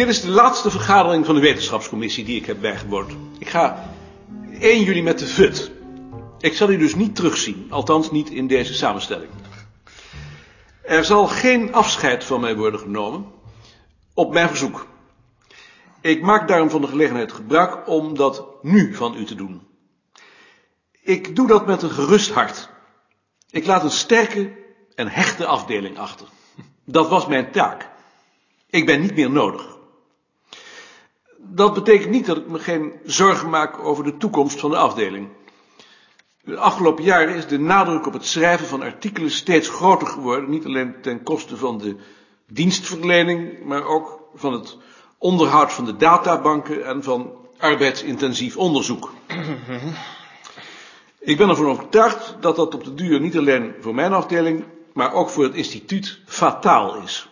Dit is de laatste vergadering van de wetenschapscommissie die ik heb bijgewoond. Ik ga 1 juli met de FUT. Ik zal u dus niet terugzien, althans niet in deze samenstelling. Er zal geen afscheid van mij worden genomen, op mijn verzoek. Ik maak daarom van de gelegenheid gebruik om dat nu van u te doen. Ik doe dat met een gerust hart. Ik laat een sterke en hechte afdeling achter. Dat was mijn taak. Ik ben niet meer nodig. Dat betekent niet dat ik me geen zorgen maak over de toekomst van de afdeling. De afgelopen jaren is de nadruk op het schrijven van artikelen steeds groter geworden. Niet alleen ten koste van de dienstverlening, maar ook van het onderhoud van de databanken en van arbeidsintensief onderzoek. Ik ben ervan overtuigd dat dat op de duur niet alleen voor mijn afdeling, maar ook voor het instituut fataal is.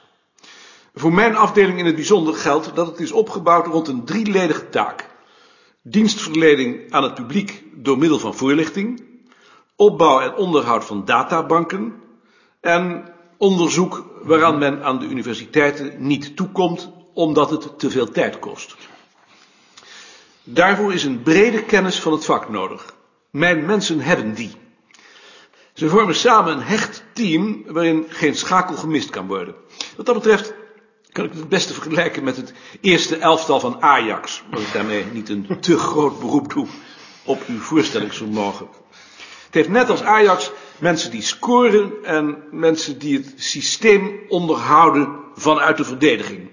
Voor mijn afdeling in het bijzonder geldt dat het is opgebouwd rond een drieledige taak. Dienstverlening aan het publiek door middel van voorlichting, opbouw en onderhoud van databanken en onderzoek waaraan men aan de universiteiten niet toekomt omdat het te veel tijd kost. Daarvoor is een brede kennis van het vak nodig. Mijn mensen hebben die. Ze vormen samen een hecht team waarin geen schakel gemist kan worden. Wat dat betreft kan ik het beste vergelijken met het eerste elftal van Ajax. Als ik daarmee niet een te groot beroep doe op uw voorstellingsvermogen. Het heeft net als Ajax mensen die scoren en mensen die het systeem onderhouden vanuit de verdediging.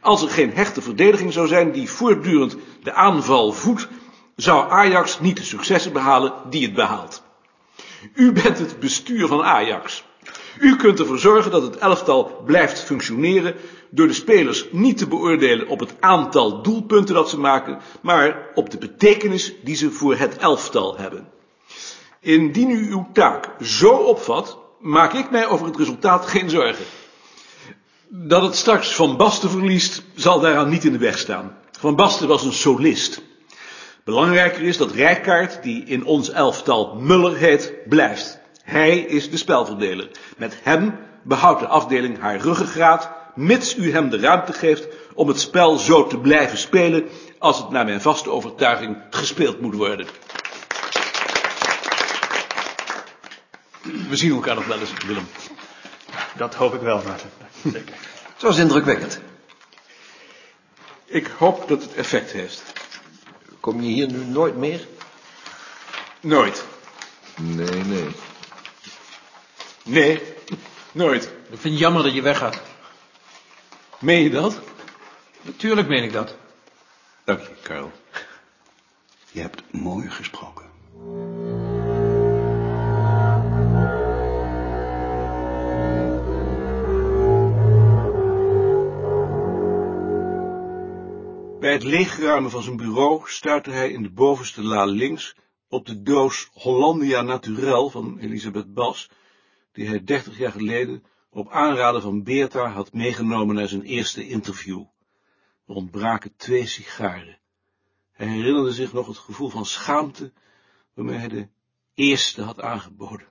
Als er geen hechte verdediging zou zijn die voortdurend de aanval voedt, zou Ajax niet de successen behalen die het behaalt. U bent het bestuur van Ajax. U kunt ervoor zorgen dat het elftal blijft functioneren door de spelers niet te beoordelen op het aantal doelpunten dat ze maken, maar op de betekenis die ze voor het elftal hebben. Indien u uw taak zo opvat, maak ik mij over het resultaat geen zorgen. Dat het straks Van Basten verliest, zal daaraan niet in de weg staan. Van Basten was een solist. Belangrijker is dat Rijkaard, die in ons elftal Muller heet, blijft. Hij is de spelverdeler. Met hem behoudt de afdeling haar ruggengraat, mits u hem de ruimte geeft om het spel zo te blijven spelen als het naar mijn vaste overtuiging gespeeld moet worden. We zien elkaar nog wel eens, Willem. Dat hoop ik wel, Maarten. Zeker. Het was indrukwekkend. Ik hoop dat het effect heeft. Kom je hier nu nooit meer? Nooit. Nee, nee. Nee, nooit. Ik vind het jammer dat je weggaat. Meen je dat? Natuurlijk meen ik dat. Dank je, Karel. Je hebt mooi gesproken. Bij het leegruimen van zijn bureau stuitte hij in de bovenste la links op de doos Hollandia Naturel van Elisabeth Bas, die hij dertig jaar geleden op aanraden van Beerta had meegenomen naar zijn eerste interview. Er ontbraken twee sigaren. Hij herinnerde zich nog het gevoel van schaamte waarmee hij de eerste had aangeboden.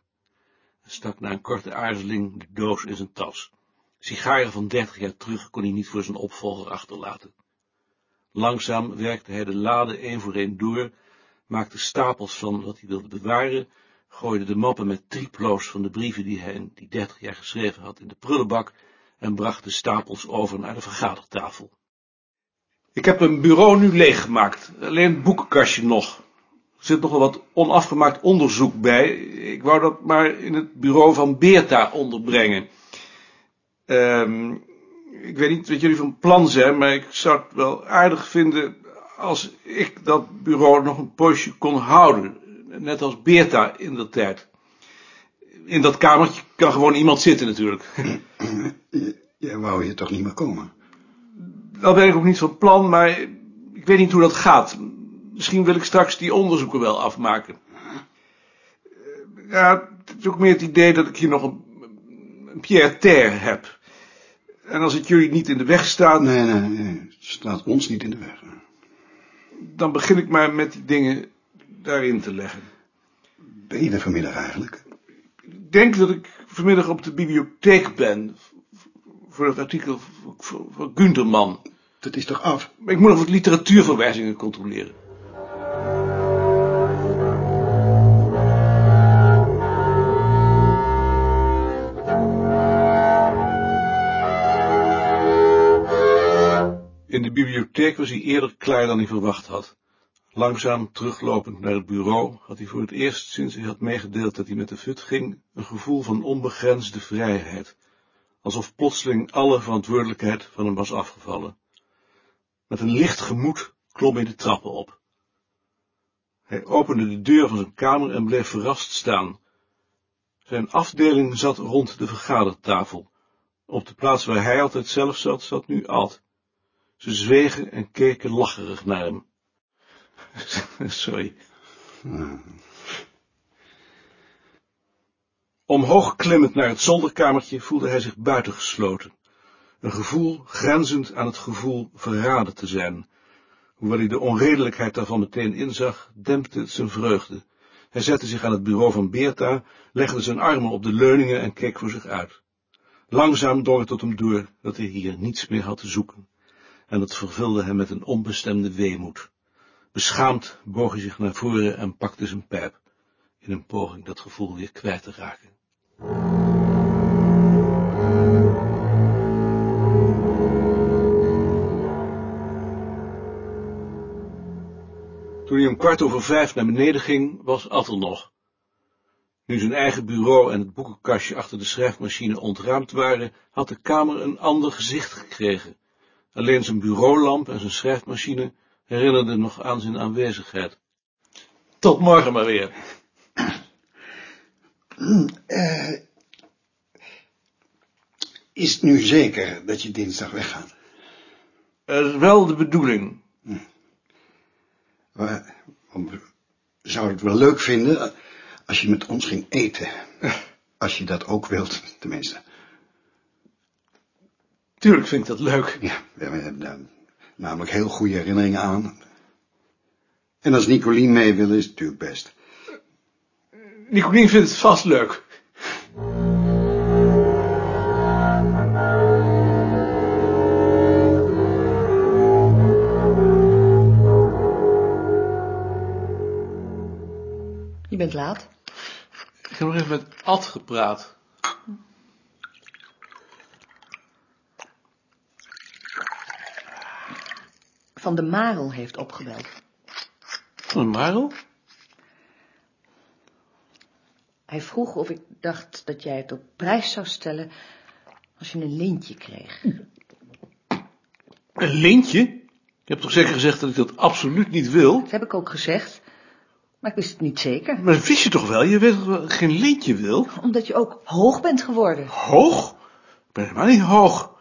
Hij stak na een korte aarzeling de doos in zijn tas. Sigaren van dertig jaar terug kon hij niet voor zijn opvolger achterlaten. Langzaam werkte hij de lade één voor één door, maakte stapels van wat hij wilde bewaren, gooide de mappen met triplo's van de brieven die hij in die dertig jaar geschreven had in de prullenbak en bracht de stapels over naar de vergadertafel. Ik heb een bureau nu leeggemaakt, alleen het boekenkastje nog. Er zit nogal wat onafgemaakt onderzoek bij. Ik wou dat maar in het bureau van Beerta onderbrengen. Ehm, ik weet niet wat jullie van plan zijn, maar ik zou het wel aardig vinden als ik dat bureau nog een poosje kon houden. Net als Beerta in dat tijd. In dat kamertje kan gewoon iemand zitten natuurlijk. Jij wou hier toch niet meer komen? Dat ben ik ook niet van plan, maar ik weet niet hoe dat gaat. Misschien wil ik straks die onderzoeken wel afmaken. Ja, het is ook meer het idee dat ik hier nog een, een Pierre Terre heb. En als het jullie niet in de weg staat, Nee, nee, nee. Het staat ons niet in de weg. dan begin ik maar met die dingen daarin te leggen. Ben je er vanmiddag eigenlijk? Ik denk dat ik vanmiddag op de bibliotheek ben. Voor dat artikel van- Gunterman. Dat is toch af? Maar ik moet nog wat literatuurverwijzingen controleren. In de bibliotheek was hij eerder klaar dan hij verwacht had. Langzaam teruglopend naar het bureau had hij voor het eerst sinds hij had meegedeeld dat hij met de fut ging, een gevoel van onbegrensde vrijheid, alsof plotseling alle verantwoordelijkheid van hem was afgevallen. Met een licht gemoed klom hij de trappen op. Hij opende de deur van zijn kamer en bleef verrast staan. Zijn afdeling zat rond de vergadertafel. Op de plaats waar hij altijd zelf zat, zat nu Ad. Ze zwegen en keken lacherig naar hem. Sorry. Omhoog klimmend naar het zolderkamertje voelde hij zich buitengesloten. Een gevoel grenzend aan het gevoel verraden te zijn. Hoewel hij de onredelijkheid daarvan meteen inzag, dempte het zijn vreugde. Hij zette zich aan het bureau van Beerta, legde zijn armen op de leuningen en keek voor zich uit. Langzaam drong het tot hem door dat hij hier niets meer had te zoeken, en dat vervulde hem met een onbestemde weemoed. Beschaamd boog hij zich naar voren en pakte zijn pijp, in een poging dat gevoel weer kwijt te raken. Toen hij om kwart over vijf naar beneden ging, was Ad nog. Nu zijn eigen bureau en het boekenkastje achter de schrijfmachine ontruimd waren, had de kamer een ander gezicht gekregen. Alleen zijn bureaulamp en zijn schrijfmachine herinnerden nog aan zijn aanwezigheid. Tot morgen maar weer. Is het nu zeker dat je dinsdag weggaat? Dat is wel de bedoeling. Maar, want we zouden het wel leuk vinden als je met ons ging eten. Als je dat ook wilt, tenminste. Tuurlijk vind ik dat leuk. Ja, we hebben daar namelijk heel goede herinneringen aan. En als Nicolien mee wil, is het natuurlijk best. Nicolien vindt het vast leuk. Je bent laat. Ik heb nog even met Ad gepraat. Van de Marel heeft opgebeld. Van een Marel? Hij vroeg of ik dacht dat jij het op prijs zou stellen als je een lintje kreeg. Een lintje? Je hebt toch zeker gezegd dat ik dat absoluut niet wil? Dat heb ik ook gezegd, maar ik wist het niet zeker. Maar dat wist je toch wel? Je weet dat ik geen lintje wil? Omdat je ook hoog bent geworden. Hoog? Ik ben helemaal niet hoog.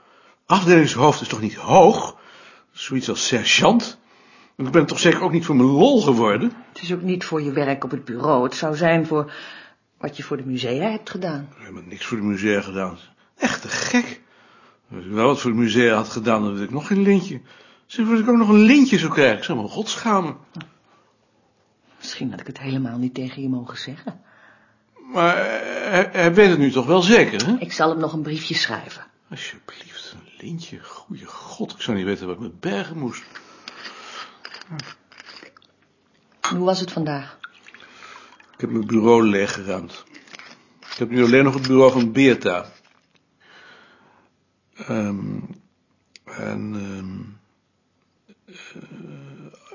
Afdelingshoofd is toch niet hoog? Zoiets als sergeant. Ik ben toch zeker ook niet voor mijn lol geworden? Het is ook niet voor je werk op het bureau. Het zou zijn voor wat je voor de musea hebt gedaan. Ik heb helemaal niks voor de musea gedaan. Echt te gek. Als ik wel wat voor de musea had gedaan, dan had ik nog geen lintje. Zeg, als ik ook nog een lintje zou krijgen, ik zou me god schamen. Misschien had ik het helemaal niet tegen je mogen zeggen. Maar eh, hij, hij weet het nu toch wel zeker, hè? Ik zal hem nog een briefje schrijven. Alsjeblieft, een lintje. Goeie god, ik zou niet weten wat ik met bergen moest. En hoe was het vandaag? Ik heb mijn bureau leeggeruimd. Ik heb nu alleen nog het bureau van Beerta. Ehm, en, ehm,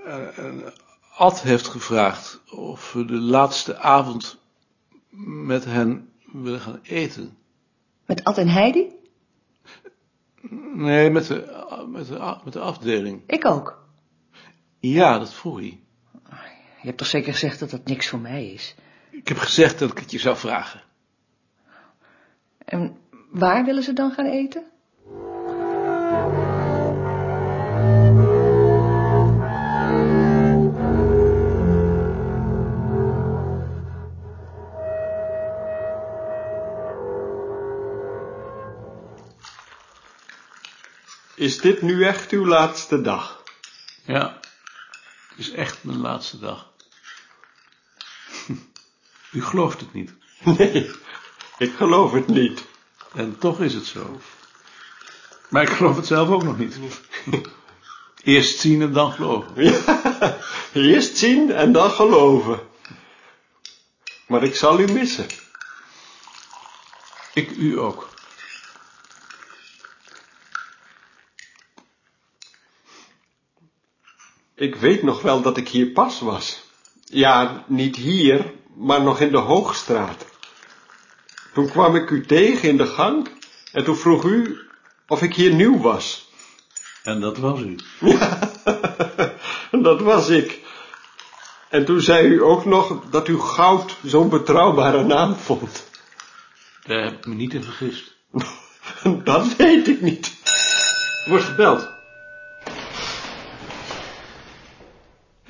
eh, en Ad heeft gevraagd of we de laatste avond met hen willen gaan eten. Met Ad en Heidi? Nee, met de, met de, met de afdeling. Ik ook. Ja, dat vroeg hij. Je hebt toch zeker gezegd dat dat niks voor mij is? Ik heb gezegd dat ik het je zou vragen. En waar willen ze dan gaan eten? Is dit nu echt uw laatste dag? Ja, het is echt mijn laatste dag. U gelooft het niet. Nee, ik geloof het niet. En toch is het zo. Maar ik geloof het zelf ook nog niet. Eerst zien en dan geloven. Ja, eerst zien en dan geloven. Maar ik zal u missen. Ik u ook. Ik weet nog wel dat ik hier pas was. Ja, niet hier, maar nog in de Hoogstraat. Toen kwam ik u tegen in de gang en toen vroeg u of ik hier nieuw was. En dat was u. Dat was ik. En toen zei u ook nog dat u goud zo'n betrouwbare naam vond. Daar heb ik me niet in vergist. Dat weet ik niet. Wordt gebeld.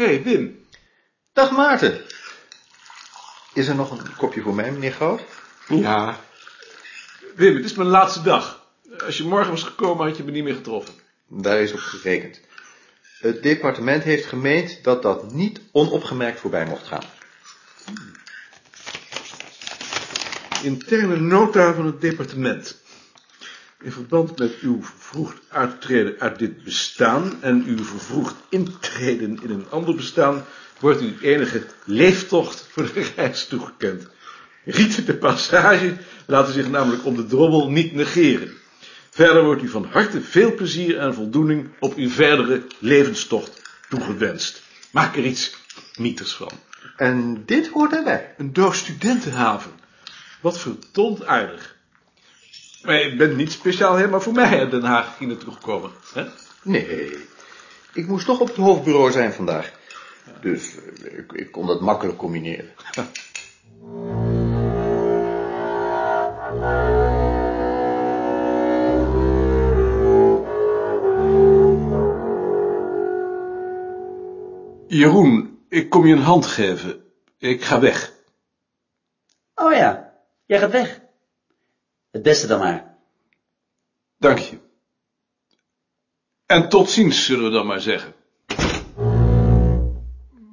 Hé, hey, Wim. Dag Maarten. Is er nog een kopje voor mij, meneer Goud? Ja, Wim, het is mijn laatste dag. Als je morgen was gekomen, had je me niet meer getroffen. Daar is op gerekend. Het departement heeft gemeend dat dat niet onopgemerkt voorbij mocht gaan. Interne nota van het departement. In verband met uw vervroegd uittreden uit dit bestaan en uw vervroegd intreden in een ander bestaan, wordt u enige leeftocht voor de reis toegekend. Rieten de passage laten zich namelijk om de drommel niet negeren. Verder wordt u van harte veel plezier en voldoening op uw verdere levenstocht toegewenst. Maak er iets mieters van. En dit hoort erbij. Een doos studentenhaven. Wat verdomd aardig. Maar je bent niet speciaal helemaal voor mij uit Den Haag hier naartoe gekomen. Hè? Nee, ik moest toch op het hoofdbureau zijn vandaag. Dus eh, ik, ik kon dat makkelijk combineren. Jeroen, ik kom je een hand geven. Ik ga weg. Oh ja, jij gaat weg. Het beste dan maar. Dank je. En tot ziens, zullen we dan maar zeggen.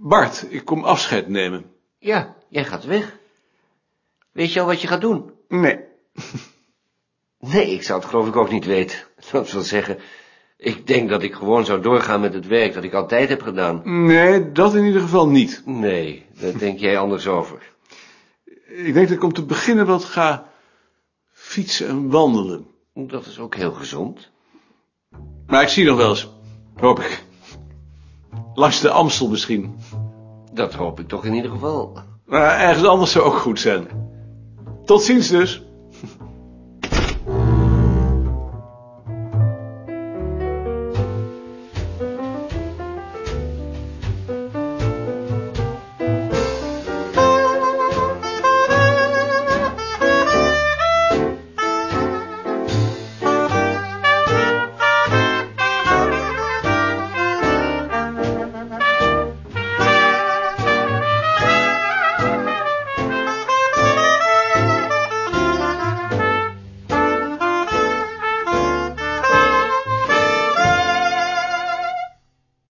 Bart, ik kom afscheid nemen. Ja, jij gaat weg. Weet je al wat je gaat doen? Nee. Nee, ik zou het geloof ik ook niet weten. Dat wil zeggen, ik denk dat ik gewoon zou doorgaan met het werk dat ik altijd heb gedaan. Nee, dat in ieder geval niet. Nee, daar denk jij anders over. Ik denk dat ik om te beginnen wat ga fietsen en wandelen. Dat is ook heel gezond. Maar ik zie nog wel eens, hoop ik. Langs de Amstel misschien. Dat hoop ik toch in ieder geval. Maar ergens anders zou ook goed zijn. Tot ziens dus.